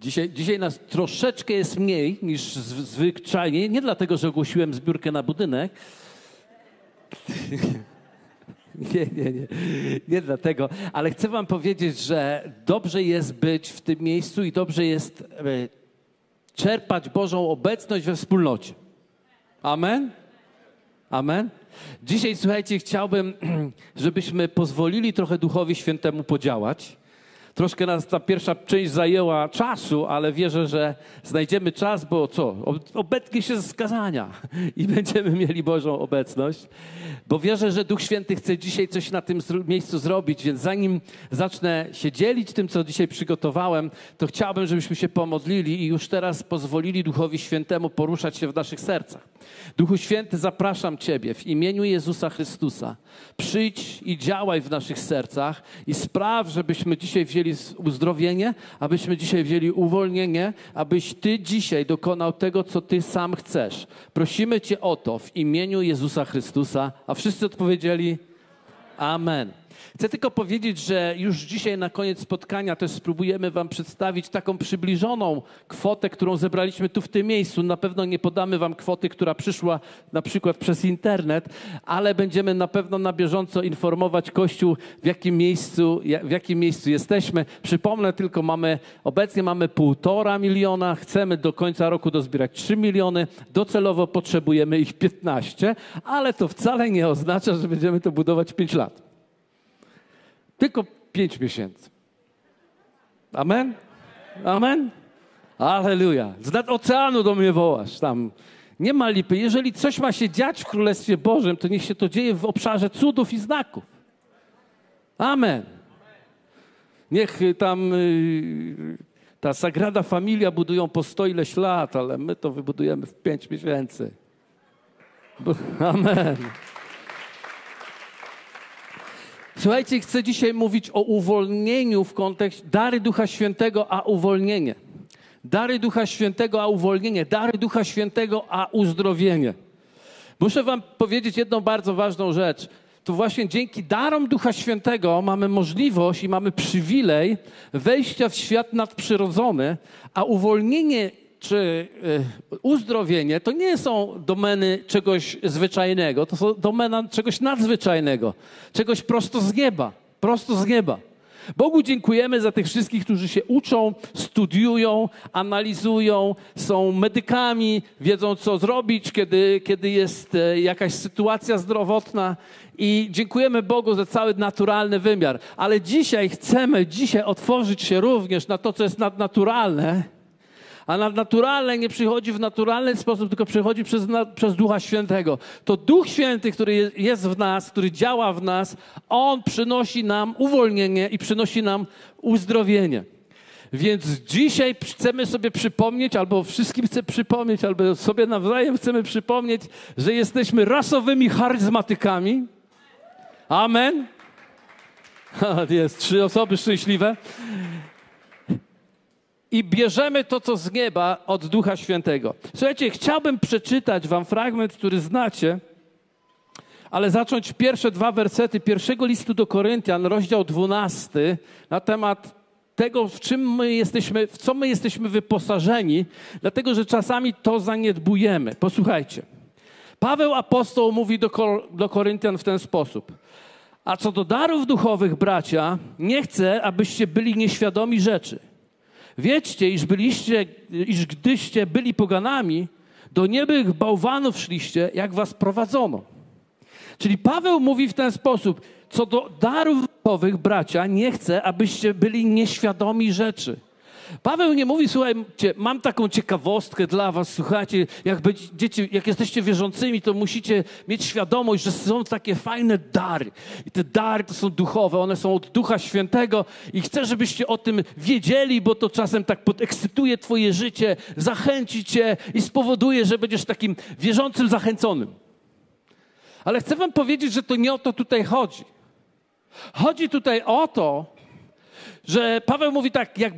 Dzisiaj, dzisiaj nas troszeczkę jest mniej niż zw- zwyczajnie. Nie dlatego, że ogłosiłem zbiórkę na budynek. Nie, nie, nie. Nie dlatego, ale chcę Wam powiedzieć, że dobrze jest być w tym miejscu i dobrze jest e, czerpać Bożą obecność we wspólnocie. Amen? Amen? Dzisiaj, słuchajcie, chciałbym, żebyśmy pozwolili trochę Duchowi Świętemu podziałać. Troszkę nas ta pierwsza część zajęła czasu, ale wierzę, że znajdziemy czas, bo co? Obetnie się z skazania i będziemy mieli Bożą obecność. Bo wierzę, że Duch Święty chce dzisiaj coś na tym miejscu zrobić, więc zanim zacznę się dzielić tym, co dzisiaj przygotowałem, to chciałbym, żebyśmy się pomodlili i już teraz pozwolili Duchowi Świętemu poruszać się w naszych sercach. Duchu Święty, zapraszam Ciebie w imieniu Jezusa Chrystusa. Przyjdź i działaj w naszych sercach i spraw, żebyśmy dzisiaj wzięli uzdrowienie, abyśmy dzisiaj wzięli uwolnienie, abyś Ty dzisiaj dokonał tego, co Ty sam chcesz. Prosimy Cię o to w imieniu Jezusa Chrystusa, a wszyscy odpowiedzieli Amen. Chcę tylko powiedzieć, że już dzisiaj na koniec spotkania też spróbujemy Wam przedstawić taką przybliżoną kwotę, którą zebraliśmy tu w tym miejscu. Na pewno nie podamy Wam kwoty, która przyszła na przykład przez internet, ale będziemy na pewno na bieżąco informować Kościół, w jakim miejscu, w jakim miejscu jesteśmy. Przypomnę tylko, mamy, obecnie mamy półtora miliona, chcemy do końca roku dozbierać 3 miliony, docelowo potrzebujemy ich 15, ale to wcale nie oznacza, że będziemy to budować 5 lat. Tylko pięć miesięcy. Amen? Amen? Aleluja. Z oceanu do mnie wołasz tam. Nie ma lipy. Jeżeli coś ma się dziać w Królestwie Bożym, to niech się to dzieje w obszarze cudów i znaków. Amen. Niech y, tam y, ta Sagrada Familia budują po sto ileś lat, ale my to wybudujemy w pięć miesięcy. Amen. Słuchajcie, chcę dzisiaj mówić o uwolnieniu w kontekście dary Ducha Świętego, a uwolnienie. Dary Ducha Świętego, a uwolnienie. Dary Ducha Świętego, a uzdrowienie. Muszę Wam powiedzieć jedną bardzo ważną rzecz. To właśnie dzięki darom Ducha Świętego mamy możliwość i mamy przywilej wejścia w świat nadprzyrodzony, a uwolnienie czy e, uzdrowienie to nie są domeny czegoś zwyczajnego, to są domena czegoś nadzwyczajnego, czegoś prosto z nieba, prosto z nieba. Bogu dziękujemy za tych wszystkich, którzy się uczą, studiują, analizują, są medykami, wiedzą co zrobić, kiedy, kiedy jest e, jakaś sytuacja zdrowotna. I dziękujemy Bogu za cały naturalny wymiar. Ale dzisiaj chcemy dzisiaj otworzyć się również na to, co jest nadnaturalne a nadnaturalne nie przychodzi w naturalny sposób, tylko przychodzi przez, przez Ducha Świętego. To Duch Święty, który jest w nas, który działa w nas, On przynosi nam uwolnienie i przynosi nam uzdrowienie. Więc dzisiaj chcemy sobie przypomnieć, albo wszystkim chcę przypomnieć, albo sobie nawzajem chcemy przypomnieć, że jesteśmy rasowymi charyzmatykami. Amen. Jest trzy osoby szczęśliwe i bierzemy to, co z nieba od Ducha Świętego. Słuchajcie, chciałbym przeczytać wam fragment, który znacie, ale zacząć pierwsze dwa wersety pierwszego listu do Koryntian, rozdział 12, na temat tego, w czym my jesteśmy, w co my jesteśmy wyposażeni, dlatego że czasami to zaniedbujemy. Posłuchajcie. Paweł apostoł mówi do, do Koryntian w ten sposób. A co do darów duchowych, bracia, nie chcę, abyście byli nieświadomi rzeczy. Wiedzcie, iż byliście, iż gdyście byli poganami, do niebych bałwanów szliście, jak was prowadzono. Czyli Paweł mówi w ten sposób, co do darów duchowych, bracia, nie chcę, abyście byli nieświadomi rzeczy. Paweł nie mówi, słuchajcie, mam taką ciekawostkę dla was, słuchajcie, jak, będziecie, jak jesteście wierzącymi, to musicie mieć świadomość, że są takie fajne dary. I te dary to są duchowe, one są od Ducha Świętego i chcę, żebyście o tym wiedzieli, bo to czasem tak podekscytuje twoje życie, zachęci cię i spowoduje, że będziesz takim wierzącym, zachęconym. Ale chcę wam powiedzieć, że to nie o to tutaj chodzi. Chodzi tutaj o to, że Paweł mówi tak, jak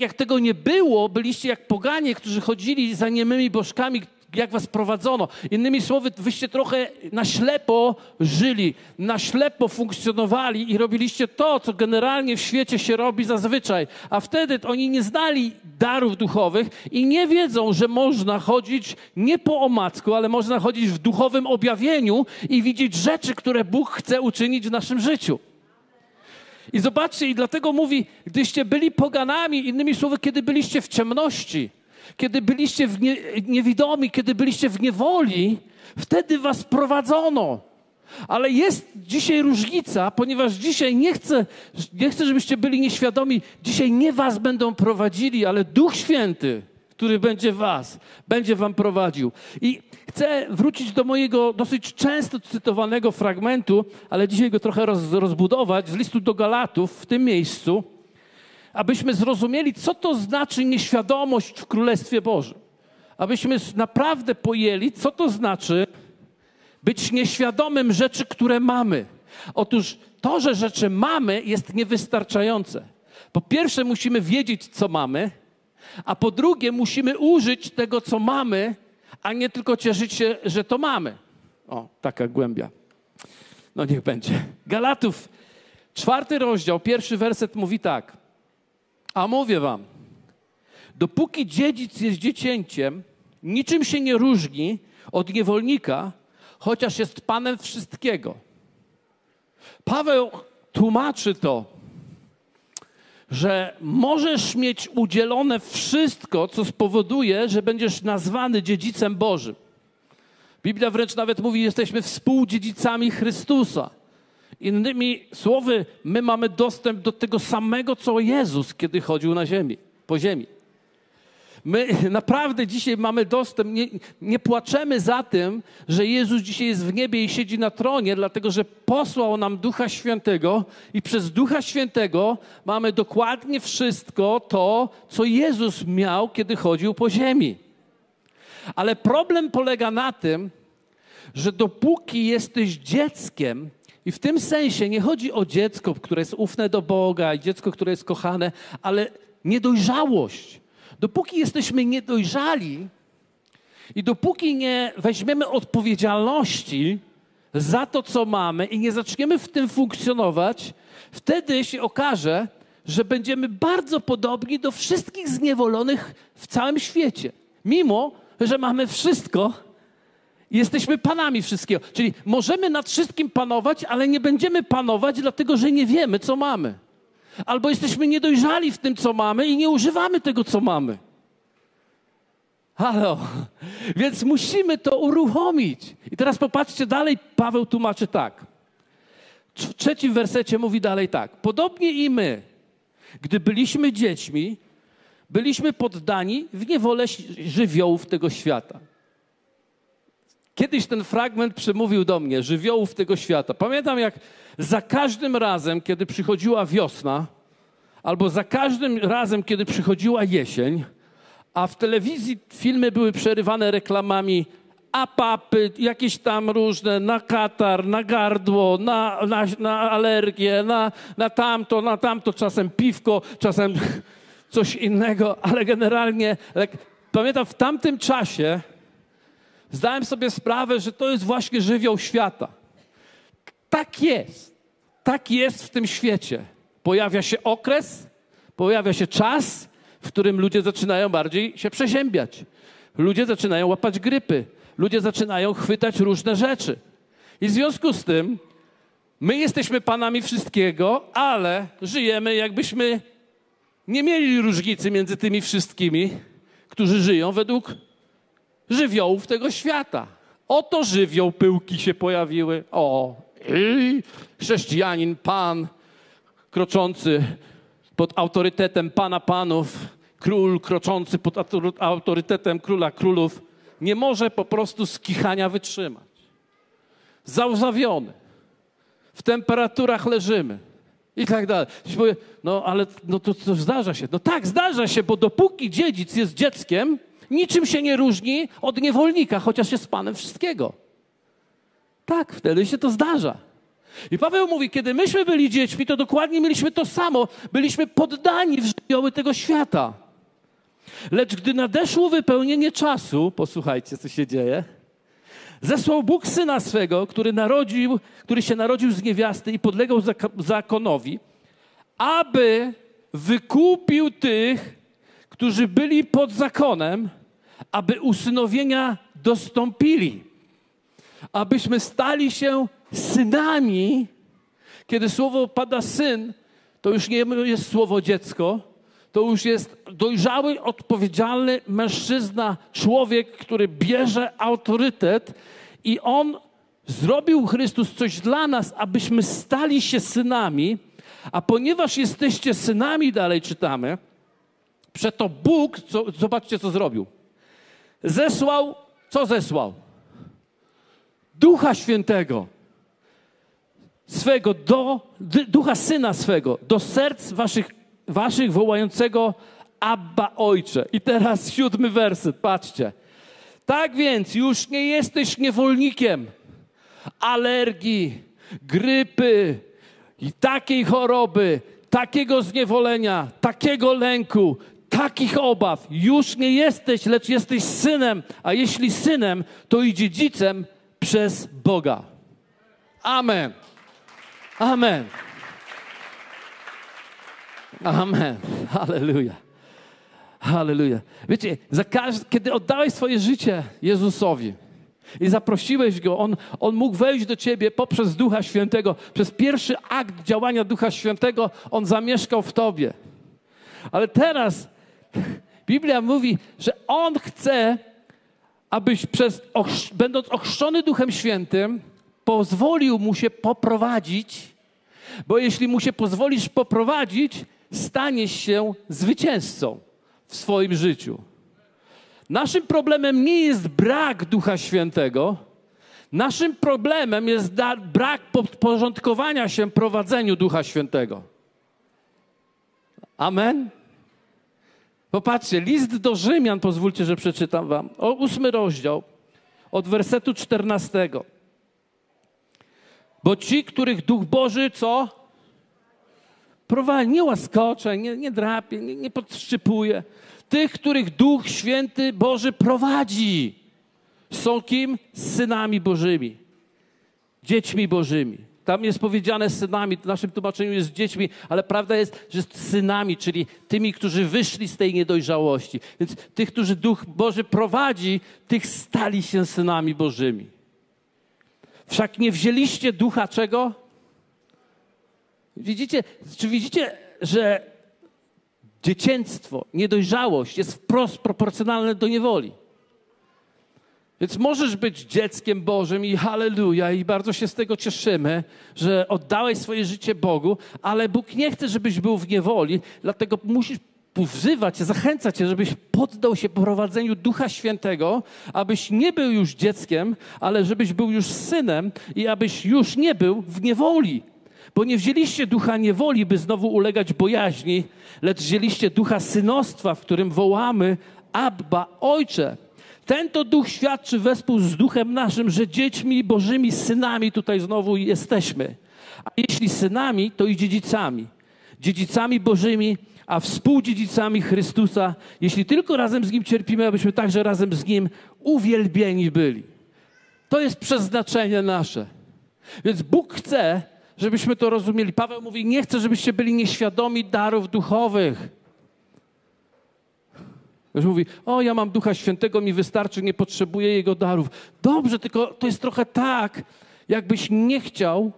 jak tego nie było, byliście jak poganie, którzy chodzili za niemymi bożkami, jak was prowadzono. Innymi słowy, wyście trochę na ślepo żyli, na ślepo funkcjonowali i robiliście to, co generalnie w świecie się robi zazwyczaj. A wtedy oni nie znali darów duchowych i nie wiedzą, że można chodzić nie po omacku, ale można chodzić w duchowym objawieniu i widzieć rzeczy, które Bóg chce uczynić w naszym życiu. I zobaczcie, i dlatego mówi, gdyście byli poganami, innymi słowy, kiedy byliście w ciemności, kiedy byliście w nie, niewidomi, kiedy byliście w niewoli, wtedy was prowadzono. Ale jest dzisiaj różnica, ponieważ dzisiaj nie chcę, nie chcę, żebyście byli nieświadomi. Dzisiaj nie was będą prowadzili, ale Duch Święty, który będzie was, będzie wam prowadził. I chcę wrócić do mojego dosyć często cytowanego fragmentu, ale dzisiaj go trochę roz, rozbudować, z listu do Galatów w tym miejscu, abyśmy zrozumieli, co to znaczy nieświadomość w Królestwie Bożym. Abyśmy naprawdę pojęli, co to znaczy być nieświadomym rzeczy, które mamy. Otóż to, że rzeczy mamy, jest niewystarczające. Po pierwsze, musimy wiedzieć, co mamy, a po drugie, musimy użyć tego, co mamy, a nie tylko cieszyć się, że to mamy. O, taka głębia. No niech będzie. Galatów, czwarty rozdział, pierwszy werset mówi tak. A mówię wam, dopóki dziedzic jest dziecięciem, niczym się nie różni od niewolnika, chociaż jest panem wszystkiego. Paweł tłumaczy to, że możesz mieć udzielone wszystko, co spowoduje, że będziesz nazwany dziedzicem Bożym. Biblia wręcz nawet mówi, jesteśmy współdziedzicami Chrystusa. Innymi słowy, my mamy dostęp do tego samego, co Jezus, kiedy chodził na ziemi, po ziemi. My naprawdę dzisiaj mamy dostęp, nie, nie, płaczemy za tym, że Jezus dzisiaj jest w niebie i siedzi na tronie, dlatego że posłał nam Ducha Świętego i przez Ducha Świętego mamy dokładnie wszystko to, co Jezus miał, kiedy chodził po ziemi. Ale problem polega na tym, że dopóki jesteś dzieckiem, i w tym sensie nie chodzi o dziecko, które jest ufne do Boga i dziecko, które jest kochane, ale niedojrzałość. Dopóki jesteśmy niedojrzali i dopóki nie weźmiemy odpowiedzialności za to, co mamy i nie zaczniemy w tym funkcjonować, wtedy się okaże, że będziemy bardzo podobni do wszystkich zniewolonych w całym świecie. Mimo, że mamy wszystko, jesteśmy panami wszystkiego. Czyli możemy nad wszystkim panować, ale nie będziemy panować, dlatego że nie wiemy, co mamy. Albo jesteśmy niedojrzali w tym, co mamy i nie używamy tego, co mamy. Halo. Więc musimy to uruchomić. I teraz popatrzcie dalej, Paweł tłumaczy tak. W trzecim wersecie mówi dalej tak. Podobnie i my, gdy byliśmy dziećmi, byliśmy poddani w niewolę żywiołów tego świata. Kiedyś ten fragment przemówił do mnie, żywiołów tego świata. Pamiętam, jak za każdym razem, kiedy przychodziła wiosna, albo za każdym razem, kiedy przychodziła jesień, a w telewizji filmy były przerywane reklamami apapy, jakieś tam różne, na katar, na gardło, na, na, na alergię, na, na tamto, na tamto, czasem piwko, czasem coś innego, ale generalnie pamiętam w tamtym czasie zdałem sobie sprawę, że to jest właśnie żywioł świata. Tak jest. Tak jest w tym świecie. Pojawia się okres, pojawia się czas, w którym ludzie zaczynają bardziej się przeziębiać. Ludzie zaczynają łapać grypy. Ludzie zaczynają chwytać różne rzeczy. I w związku z tym my jesteśmy panami wszystkiego, ale żyjemy jakbyśmy nie mieli różnicy między tymi wszystkimi, którzy żyją według żywiołów tego świata. Oto żywioł pyłki się pojawiły. O, chrześcijanin, pan, kroczący pod autorytetem Pana Panów, król kroczący pod autorytetem Króla Królów, nie może po prostu z kichania wytrzymać. Załzawiony. W temperaturach leżymy. I tak dalej. No ale no to, to zdarza się. No tak, zdarza się, bo dopóki dziedzic jest dzieckiem, niczym się nie różni od niewolnika, chociaż jest panem wszystkiego. Tak, wtedy się to zdarza. I Paweł mówi, kiedy myśmy byli dziećmi, to dokładnie mieliśmy to samo. Byliśmy poddani w żywioły tego świata. Lecz gdy nadeszło wypełnienie czasu, posłuchajcie, co się dzieje, zesłał Bóg syna swego, który, narodził, który się narodził z niewiasty i podlegał zakonowi, aby wykupił tych, którzy byli pod zakonem, aby usynowienia dostąpili, abyśmy stali się synami. Kiedy słowo pada syn, to już nie jest słowo dziecko, to już jest dojrzały, odpowiedzialny mężczyzna, człowiek, który bierze autorytet i on zrobił Chrystus coś dla nas, abyśmy stali się synami, a ponieważ jesteście synami, dalej czytamy, przeto Bóg, co, zobaczcie co zrobił. Zesłał, co zesłał? Ducha Świętego swego do, ducha Syna swego do serc waszych, waszych wołającego Abba Ojcze. I teraz siódmy werset, patrzcie. Tak więc już nie jesteś niewolnikiem alergii, grypy i takiej choroby, takiego zniewolenia, takiego lęku, takich obaw. Już nie jesteś, lecz jesteś synem, a jeśli synem, to i dziedzicem przez Boga. Amen. Amen. Amen. Halleluja. Halleluja. Wiecie, za kiedy oddałeś swoje życie Jezusowi i zaprosiłeś Go, On, on mógł wejść do Ciebie poprzez Ducha Świętego. Przez pierwszy akt działania Ducha Świętego On zamieszkał w Tobie. Ale teraz Biblia mówi, że On chce, abyś przez, będąc ochrzczony Duchem Świętym, pozwolił mu się poprowadzić, bo jeśli mu się pozwolisz poprowadzić, staniesz się zwycięzcą w swoim życiu. Naszym problemem nie jest brak Ducha Świętego, naszym problemem jest brak podporządkowania się prowadzeniu Ducha Świętego. Amen. Popatrzcie, list do Rzymian, pozwólcie, że przeczytam wam. O ósmy rozdział, od wersetu czternastego. Bo ci, których Duch Boży co? Prowadzi, nie łaskocze, nie, nie drapie, nie, nie podszczypuje. Tych, których Duch Święty Boży prowadzi, są kim? Synami Bożymi, dziećmi Bożymi. Tam jest powiedziane synami, w naszym tłumaczeniu jest dziećmi, ale prawda jest, że synami, czyli tymi, którzy wyszli z tej niedojrzałości. Więc tych, którzy Duch Boży prowadzi, tych stali się synami Bożymi. Wszak nie wzięliście ducha czego? Widzicie, czy widzicie, że dziecięctwo, niedojrzałość jest wprost proporcjonalne do niewoli? Więc możesz być dzieckiem Bożym i halleluja, i bardzo się z tego cieszymy, że oddałeś swoje życie Bogu, ale Bóg nie chce, żebyś był w niewoli, dlatego musisz wzywać, zachęcać cię, żebyś poddał się prowadzeniu Ducha Świętego, abyś nie był już dzieckiem, ale żebyś był już synem i abyś już nie był w niewoli. Bo nie wzięliście ducha niewoli, by znowu ulegać bojaźni, lecz wzięliście ducha synostwa, w którym wołamy Abba, Ojcze. Ten to duch świadczy wespół z duchem naszym, że dziećmi bożymi, synami tutaj znowu jesteśmy. A jeśli synami, to i dziedzicami. Dziedzicami bożymi, a współdziedzicami Chrystusa, jeśli tylko razem z Nim cierpimy, abyśmy także razem z Nim uwielbieni byli. To jest przeznaczenie nasze. Więc Bóg chce, żebyśmy to rozumieli. Paweł mówi: Nie chcę, żebyście byli nieświadomi darów duchowych. Już mówi, o ja mam Ducha Świętego, mi wystarczy, nie potrzebuję Jego darów. Dobrze, tylko to jest trochę tak, jakbyś nie chciał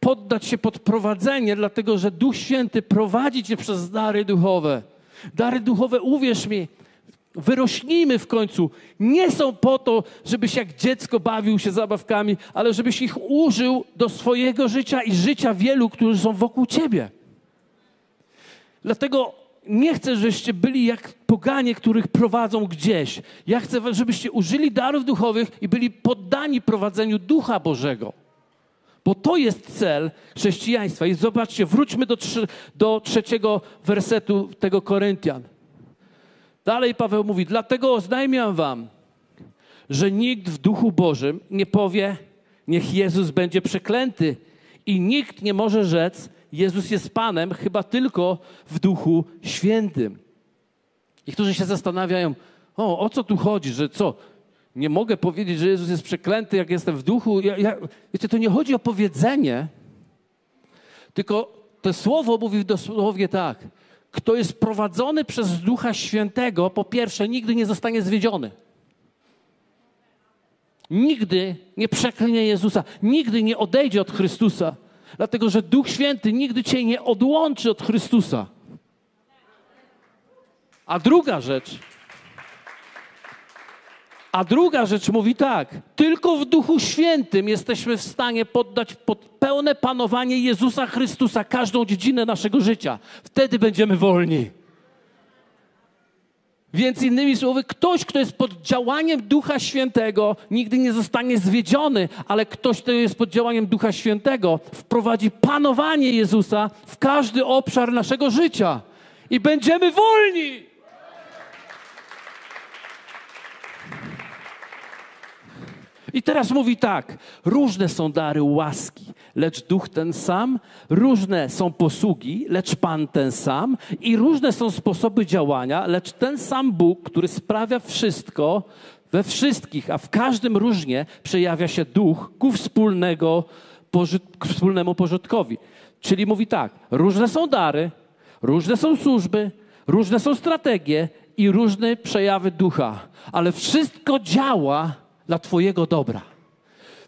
poddać się pod prowadzenie, dlatego że Duch Święty prowadzi cię przez dary duchowe. Dary duchowe, uwierz mi, wyrośnijmy w końcu. Nie są po to, żebyś jak dziecko bawił się zabawkami, ale żebyś ich użył do swojego życia i życia wielu, którzy są wokół ciebie. Dlatego nie chcę, żebyście byli jak poganie, których prowadzą gdzieś. Ja chcę, żebyście użyli darów duchowych i byli poddani prowadzeniu Ducha Bożego. Bo to jest cel chrześcijaństwa. I zobaczcie, wróćmy do, trzy, do trzeciego wersetu tego Koryntian. Dalej Paweł mówi, dlatego oznajmiam wam, że nikt w duchu Bożym nie powie, niech Jezus będzie przeklęty. I nikt nie może rzec, Jezus jest Panem, chyba tylko w duchu świętym. I którzy się zastanawiają, o, o co tu chodzi, że co? Nie mogę powiedzieć, że Jezus jest przeklęty, jak jestem w duchu. Ja, ja, wiecie, to nie chodzi o powiedzenie, tylko to słowo mówi dosłownie tak. Kto jest prowadzony przez Ducha Świętego, po pierwsze, nigdy nie zostanie zwiedziony. Nigdy nie przeklnie Jezusa, nigdy nie odejdzie od Chrystusa, dlatego że Duch Święty nigdy cię nie odłączy od Chrystusa. A druga rzecz, a druga rzecz mówi tak: tylko w Duchu Świętym jesteśmy w stanie poddać pod pełne panowanie Jezusa Chrystusa każdą dziedzinę naszego życia. Wtedy będziemy wolni. Więc innymi słowy, ktoś, kto jest pod działaniem Ducha Świętego, nigdy nie zostanie zwiedziony, ale ktoś, kto jest pod działaniem Ducha Świętego, wprowadzi panowanie Jezusa w każdy obszar naszego życia i będziemy wolni. I teraz mówi tak: różne są dary łaski, lecz duch ten sam, różne są posługi, lecz Pan ten sam, i różne są sposoby działania, lecz ten sam Bóg, który sprawia wszystko we wszystkich, a w każdym różnie przejawia się duch ku wspólnego, wspólnemu pożytkowi. Czyli mówi tak: różne są dary, różne są służby, różne są strategie i różne przejawy ducha, ale wszystko działa dla Twojego dobra.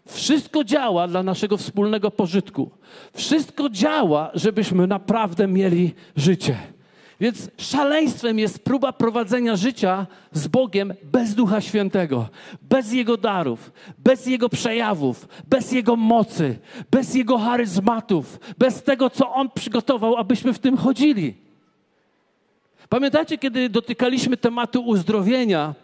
Wszystko działa dla naszego wspólnego pożytku. Wszystko działa, żebyśmy naprawdę mieli życie. Więc szaleństwem jest próba prowadzenia życia z Bogiem bez Ducha Świętego, bez Jego darów, bez Jego przejawów, bez Jego mocy, bez Jego charyzmatów, bez tego, co On przygotował, abyśmy w tym chodzili. Pamiętacie, kiedy dotykaliśmy tematu uzdrowienia,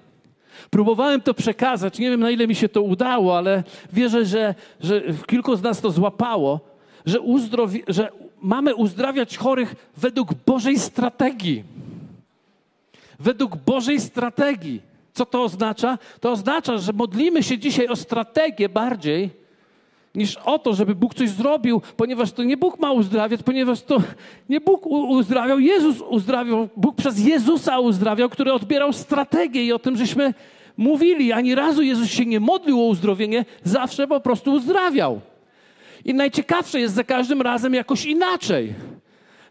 Próbowałem to przekazać, nie wiem na ile mi się to udało, ale wierzę, że, że kilku z nas to złapało, że, uzdrowi, że mamy uzdrawiać chorych według Bożej strategii. Według Bożej strategii. Co to oznacza? To oznacza, że modlimy się dzisiaj o strategię bardziej niż o to, żeby Bóg coś zrobił, ponieważ to nie Bóg ma uzdrawiać, ponieważ to nie Bóg uzdrawiał, Jezus uzdrawiał, Bóg przez Jezusa uzdrawiał, który odbierał strategię i o tym żeśmy mówili. Ani razu Jezus się nie modlił o uzdrowienie, zawsze po prostu uzdrawiał. I najciekawsze jest za każdym razem jakoś inaczej.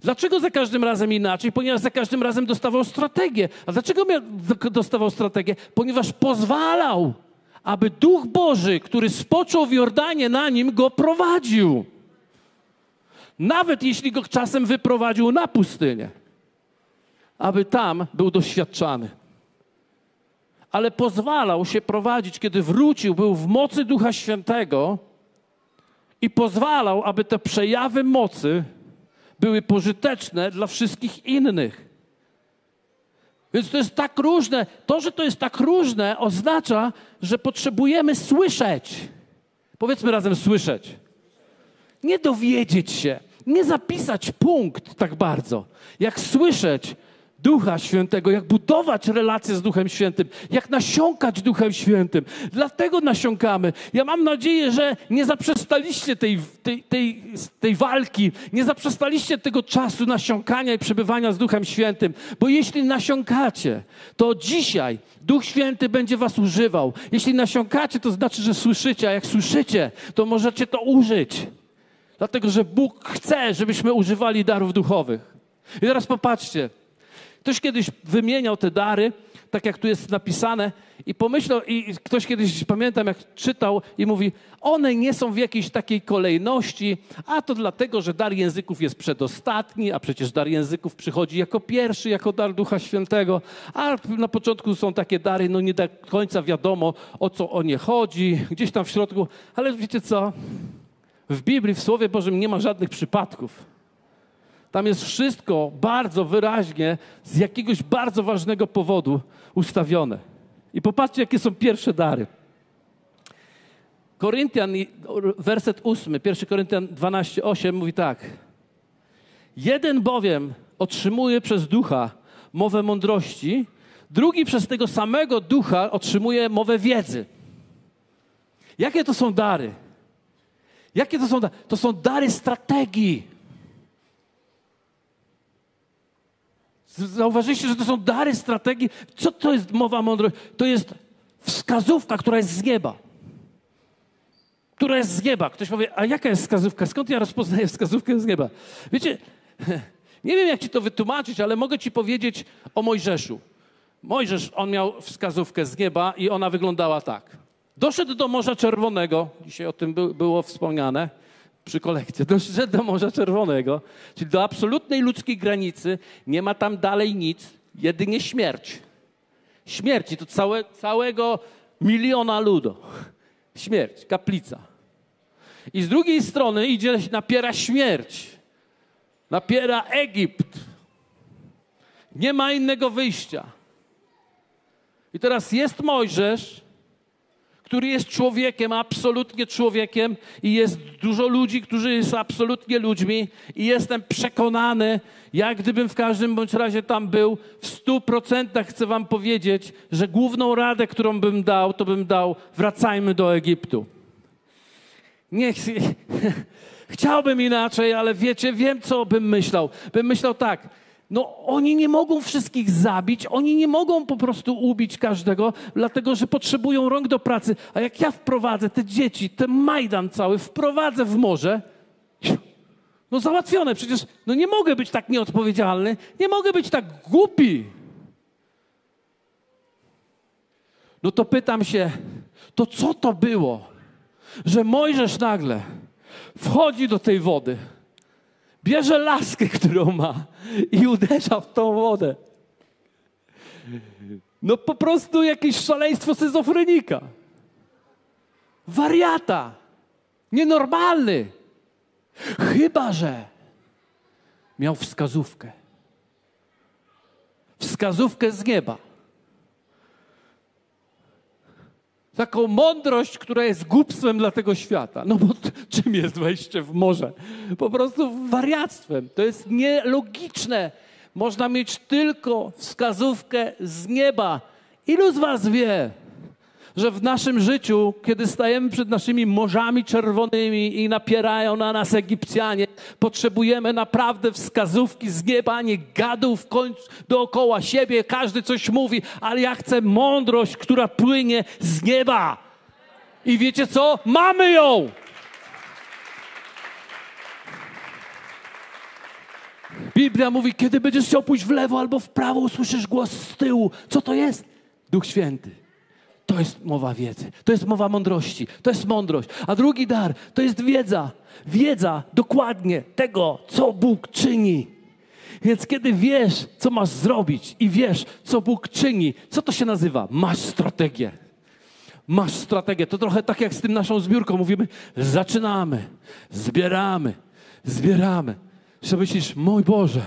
Dlaczego za każdym razem inaczej? Ponieważ za każdym razem dostawał strategię. A dlaczego dostawał strategię? Ponieważ pozwalał aby Duch Boży, który spoczął w Jordanie na nim, go prowadził. Nawet jeśli go czasem wyprowadził na pustynię, aby tam był doświadczany. Ale pozwalał się prowadzić, kiedy wrócił, był w mocy Ducha Świętego i pozwalał, aby te przejawy mocy były pożyteczne dla wszystkich innych. Więc to jest tak różne. To, że to jest tak różne, oznacza, że potrzebujemy słyszeć. Powiedzmy razem słyszeć. Nie dowiedzieć się, nie zapisać punkt tak bardzo, jak słyszeć, Ducha Świętego, jak budować relacje z Duchem Świętym, jak nasiąkać Duchem Świętym. Dlatego nasiąkamy. Ja mam nadzieję, że nie zaprzestaliście tej, tej, tej, tej walki, nie zaprzestaliście tego czasu nasiąkania i przebywania z Duchem Świętym, bo jeśli nasiąkacie, to dzisiaj Duch Święty będzie was używał. Jeśli nasiąkacie, to znaczy, że słyszycie, a jak słyszycie, to możecie to użyć. Dlatego, że Bóg chce, żebyśmy używali darów duchowych. I teraz popatrzcie, Ktoś kiedyś wymieniał te dary, tak jak tu jest napisane, i pomyślał, i ktoś kiedyś, pamiętam, jak czytał, i mówi: One nie są w jakiejś takiej kolejności, a to dlatego, że dar języków jest przedostatni, a przecież dar języków przychodzi jako pierwszy, jako dar Ducha Świętego, a na początku są takie dary, no nie do końca wiadomo, o co o nie chodzi, gdzieś tam w środku, ale wiecie co? W Biblii, w Słowie Bożym nie ma żadnych przypadków. Tam jest wszystko bardzo wyraźnie z jakiegoś bardzo ważnego powodu ustawione. I popatrzcie, jakie są pierwsze dary. Koryntian, werset 8, 1 Koryntian 12, 8 mówi tak. Jeden bowiem otrzymuje przez ducha mowę mądrości, drugi przez tego samego ducha otrzymuje mowę wiedzy. Jakie to są dary? Jakie to są dary? To są dary strategii. Zauważyliście, że to są dary strategii. Co to jest mowa mądrości? To jest wskazówka, która jest z nieba. Która jest z nieba. Ktoś powie, a jaka jest wskazówka? Skąd ja rozpoznaję wskazówkę z nieba? Wiecie, nie wiem jak ci to wytłumaczyć, ale mogę ci powiedzieć o Mojżeszu. Mojżesz, on miał wskazówkę z nieba i ona wyglądała tak. Doszedł do Morza Czerwonego, dzisiaj o tym by, było wspomniane przy kolekcji, doszedł do Morza Czerwonego, czyli do absolutnej ludzkiej granicy, nie ma tam dalej nic, jedynie śmierć. Śmierć i to całe, całego miliona ludu. Śmierć, kaplica. I z drugiej strony idzie, napiera śmierć. Napiera Egipt. Nie ma innego wyjścia. I teraz jest Mojżesz, który jest człowiekiem, absolutnie człowiekiem i jest dużo ludzi, którzy są absolutnie ludźmi i jestem przekonany, jak gdybym w każdym bądź razie tam był, w stu procentach chcę wam powiedzieć, że główną radę, którą bym dał, to bym dał wracajmy do Egiptu. Niech... Chciałbym inaczej, ale wiecie, wiem, co bym myślał. Bym myślał tak, no, oni nie mogą wszystkich zabić, oni nie mogą po prostu ubić każdego, dlatego że potrzebują rąk do pracy. A jak ja wprowadzę te dzieci, ten Majdan cały, wprowadzę w morze, no załatwione. Przecież no nie mogę być tak nieodpowiedzialny, nie mogę być tak głupi. No to pytam się, to co to było, że Mojżesz nagle wchodzi do tej wody? Bierze laskę, którą ma i uderza w tą wodę. No po prostu jakieś szaleństwo sezofrenika. Wariata. Nienormalny. Chyba, że miał wskazówkę. Wskazówkę z nieba. Taką mądrość, która jest głupstwem dla tego świata. No bo czym jest wejście w morze? Po prostu wariactwem. To jest nielogiczne. Można mieć tylko wskazówkę z nieba. Ilu z Was wie, że w naszym życiu, kiedy stajemy przed naszymi morzami czerwonymi i napierają na nas Egipcjanie, potrzebujemy naprawdę wskazówki z nieba, a nie gadów dookoła siebie. Każdy coś mówi, ale ja chcę mądrość, która płynie z nieba. I wiecie co? Mamy ją! Biblia mówi, kiedy będziesz chciał pójść w lewo albo w prawo, usłyszysz głos z tyłu. Co to jest? Duch Święty. To jest mowa wiedzy, to jest mowa mądrości, to jest mądrość. A drugi dar to jest wiedza. Wiedza dokładnie tego, co Bóg czyni. Więc kiedy wiesz, co masz zrobić i wiesz, co Bóg czyni, co to się nazywa? Masz strategię. Masz strategię. To trochę tak jak z tym naszą zbiórką. Mówimy, zaczynamy, zbieramy, zbieramy. Że myślisz, mój Boże,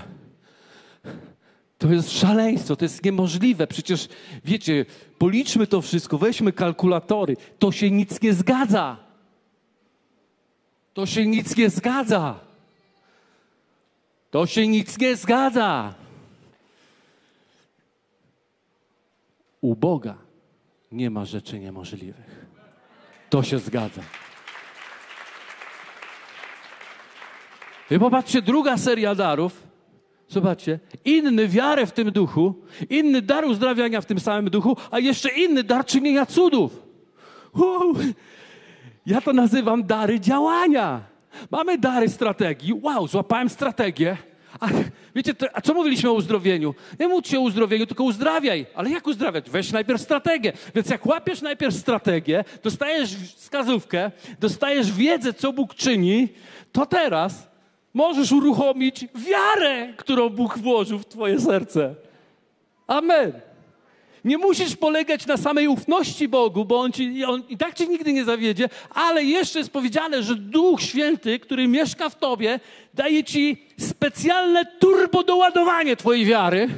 to jest szaleństwo, to jest niemożliwe. Przecież, wiecie, policzmy to wszystko, weźmy kalkulatory. To się nic nie zgadza. To się nic nie zgadza. To się nic nie zgadza. U Boga nie ma rzeczy niemożliwych. To się zgadza. I popatrzcie, druga seria darów Zobaczcie, inny wiarę w tym duchu, inny dar uzdrawiania w tym samym duchu, a jeszcze inny dar czynienia cudów. Wow. Ja to nazywam dary działania. Mamy dary strategii. Wow, złapałem strategię. A wiecie, a co mówiliśmy o uzdrowieniu? Nie módl się o uzdrowieniu, tylko uzdrawiaj. Ale jak uzdrawiać? Weź najpierw strategię. Więc jak łapiesz najpierw strategię, dostajesz wskazówkę, dostajesz wiedzę, co Bóg czyni, to teraz możesz uruchomić wiarę, którą Bóg włożył w Twoje serce. Amen. Nie musisz polegać na samej ufności Bogu, bo on, ci, on i tak cię nigdy nie zawiedzie, ale jeszcze jest powiedziane, że Duch Święty, który mieszka w tobie, daje ci specjalne turbodoładowanie twojej wiary,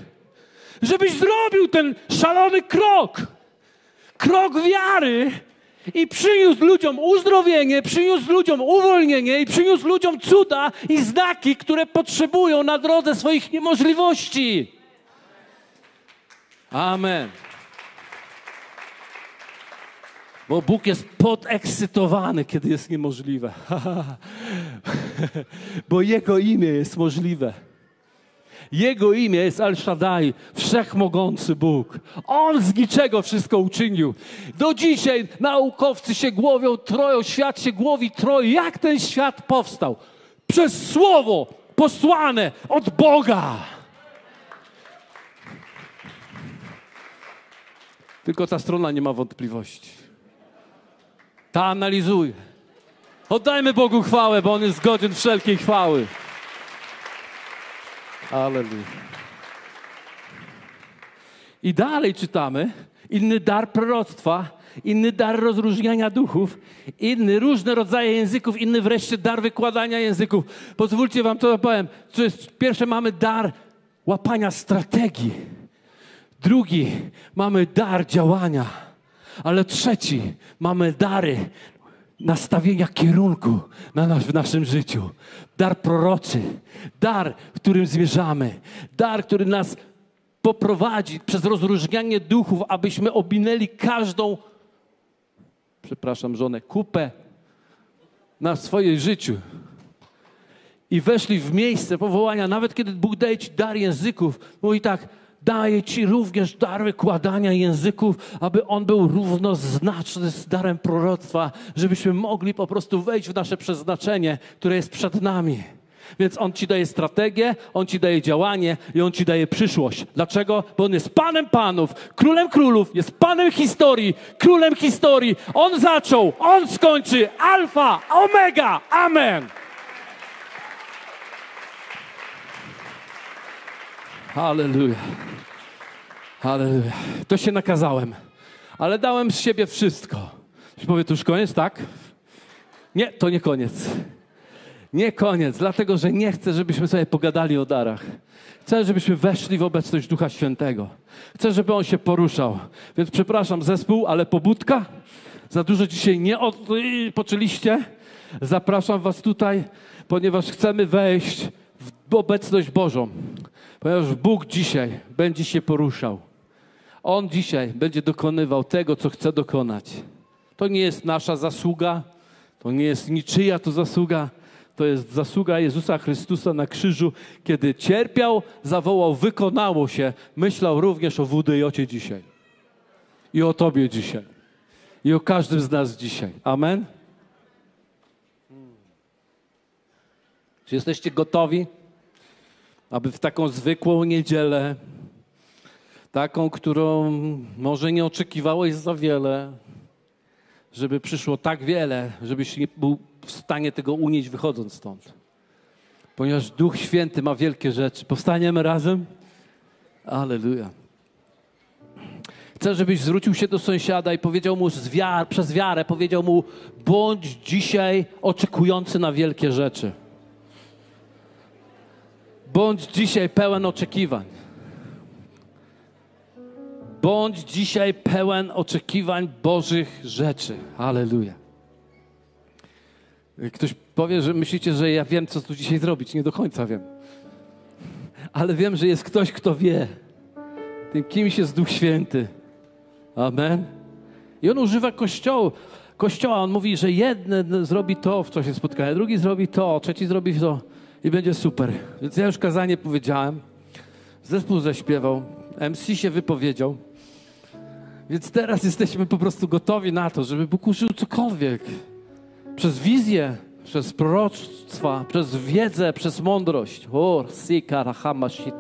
żebyś zrobił ten szalony krok. Krok wiary, i przyniósł ludziom uzdrowienie, przyniósł ludziom uwolnienie i przyniósł ludziom cuda i znaki, które potrzebują na drodze swoich niemożliwości. Amen. Bo Bóg jest podekscytowany, kiedy jest niemożliwe. Bo Jego imię jest możliwe. Jego imię jest El Shaddai, wszechmogący Bóg. On z niczego wszystko uczynił. Do dzisiaj naukowcy się głowią, troją, świat się głowi, troje. Jak ten świat powstał? Przez słowo posłane od Boga. Tylko ta strona nie ma wątpliwości. Ta analizuje. Oddajmy Bogu chwałę, bo On jest godzien wszelkiej chwały. Aleluja. I dalej czytamy, inny dar proroctwa, inny dar rozróżniania duchów, inny różne rodzaje języków, inny wreszcie dar wykładania języków. Pozwólcie wam to powiem. To jest, pierwsze mamy dar łapania strategii. Drugi mamy dar działania. Ale trzeci mamy dary nastawienia kierunku na nas, w naszym życiu. Dar proroczy, dar, w którym zmierzamy, dar, który nas poprowadzi przez rozróżnianie duchów, abyśmy obinęli każdą, przepraszam żonę, kupę na swoje życiu i weszli w miejsce powołania, nawet kiedy Bóg daje ci dar języków, mówi tak, daje Ci również dar wykładania języków, aby on był równoznaczny z darem proroctwa, żebyśmy mogli po prostu wejść w nasze przeznaczenie, które jest przed nami. Więc On Ci daje strategię, On Ci daje działanie i On Ci daje przyszłość. Dlaczego? Bo On jest Panem Panów, Królem Królów, jest Panem historii, Królem historii. On zaczął, On skończy. Alfa, Omega. Amen. Hallelujah. Hallelujah. To się nakazałem, ale dałem z siebie wszystko. Ktoś powie, to już koniec, tak? Nie, to nie koniec. Nie koniec, dlatego że nie chcę, żebyśmy sobie pogadali o darach. Chcę, żebyśmy weszli w obecność Ducha Świętego. Chcę, żeby On się poruszał. Więc przepraszam zespół, ale pobudka. Za dużo dzisiaj nie odpoczęliście. Zapraszam Was tutaj, ponieważ chcemy wejść w obecność Bożą. Ponieważ Bóg dzisiaj będzie się poruszał. On dzisiaj będzie dokonywał tego, co chce dokonać. To nie jest nasza zasługa, to nie jest niczyja to zasługa, to jest zasługa Jezusa Chrystusa na krzyżu, kiedy cierpiał, zawołał, wykonało się, myślał również o WDJ dzisiaj. I o Tobie dzisiaj. I o każdym z nas dzisiaj. Amen? Czy jesteście gotowi? Aby w taką zwykłą niedzielę, taką, którą może nie oczekiwałeś za wiele, żeby przyszło tak wiele, żebyś nie był w stanie tego unieść wychodząc stąd. Ponieważ Duch Święty ma wielkie rzeczy. Powstaniemy razem? Aleluja. Chcę, żebyś zwrócił się do sąsiada i powiedział mu wiar, przez wiarę, powiedział mu, bądź dzisiaj oczekujący na wielkie rzeczy. Bądź dzisiaj pełen oczekiwań. Bądź dzisiaj pełen oczekiwań Bożych rzeczy. Aleluja. Ktoś powie, że myślicie, że ja wiem, co tu dzisiaj zrobić. Nie do końca wiem. Ale wiem, że jest ktoś, kto wie. Tym kimś jest Duch Święty. Amen. I on używa kościoła. Kościoła, on mówi, że jeden zrobi to w czasie spotkania, drugi zrobi to, trzeci zrobi to i będzie super. Więc ja już kazanie powiedziałem, zespół zaśpiewał, MC się wypowiedział, więc teraz jesteśmy po prostu gotowi na to, żeby Bóg użył cokolwiek. Przez wizję, przez proroctwa, przez wiedzę, przez mądrość. O, shit.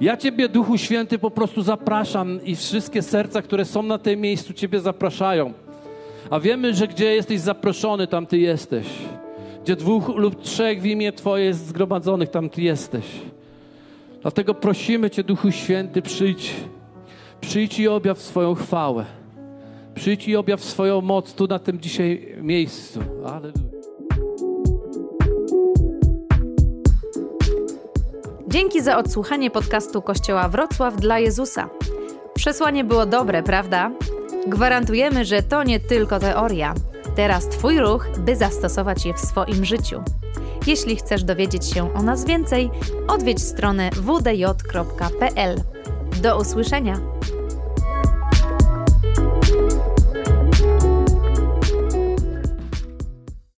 Ja Ciebie, Duchu Święty, po prostu zapraszam i wszystkie serca, które są na tym miejscu, Ciebie zapraszają. A wiemy, że gdzie jesteś zaproszony, tam Ty jesteś. Gdzie dwóch lub trzech w imię Twoje jest zgromadzonych, tam Ty jesteś. Dlatego prosimy Cię, Duchu Święty, przyjdź. Przyjdź i objaw swoją chwałę. Przyjdź i objaw swoją moc tu na tym dzisiaj miejscu. Aleluja. Dzięki za odsłuchanie podcastu Kościoła Wrocław dla Jezusa. Przesłanie było dobre, prawda? Gwarantujemy, że to nie tylko teoria. Teraz Twój ruch, by zastosować je w swoim życiu. Jeśli chcesz dowiedzieć się o nas więcej, odwiedź stronę wdj.pl. Do usłyszenia!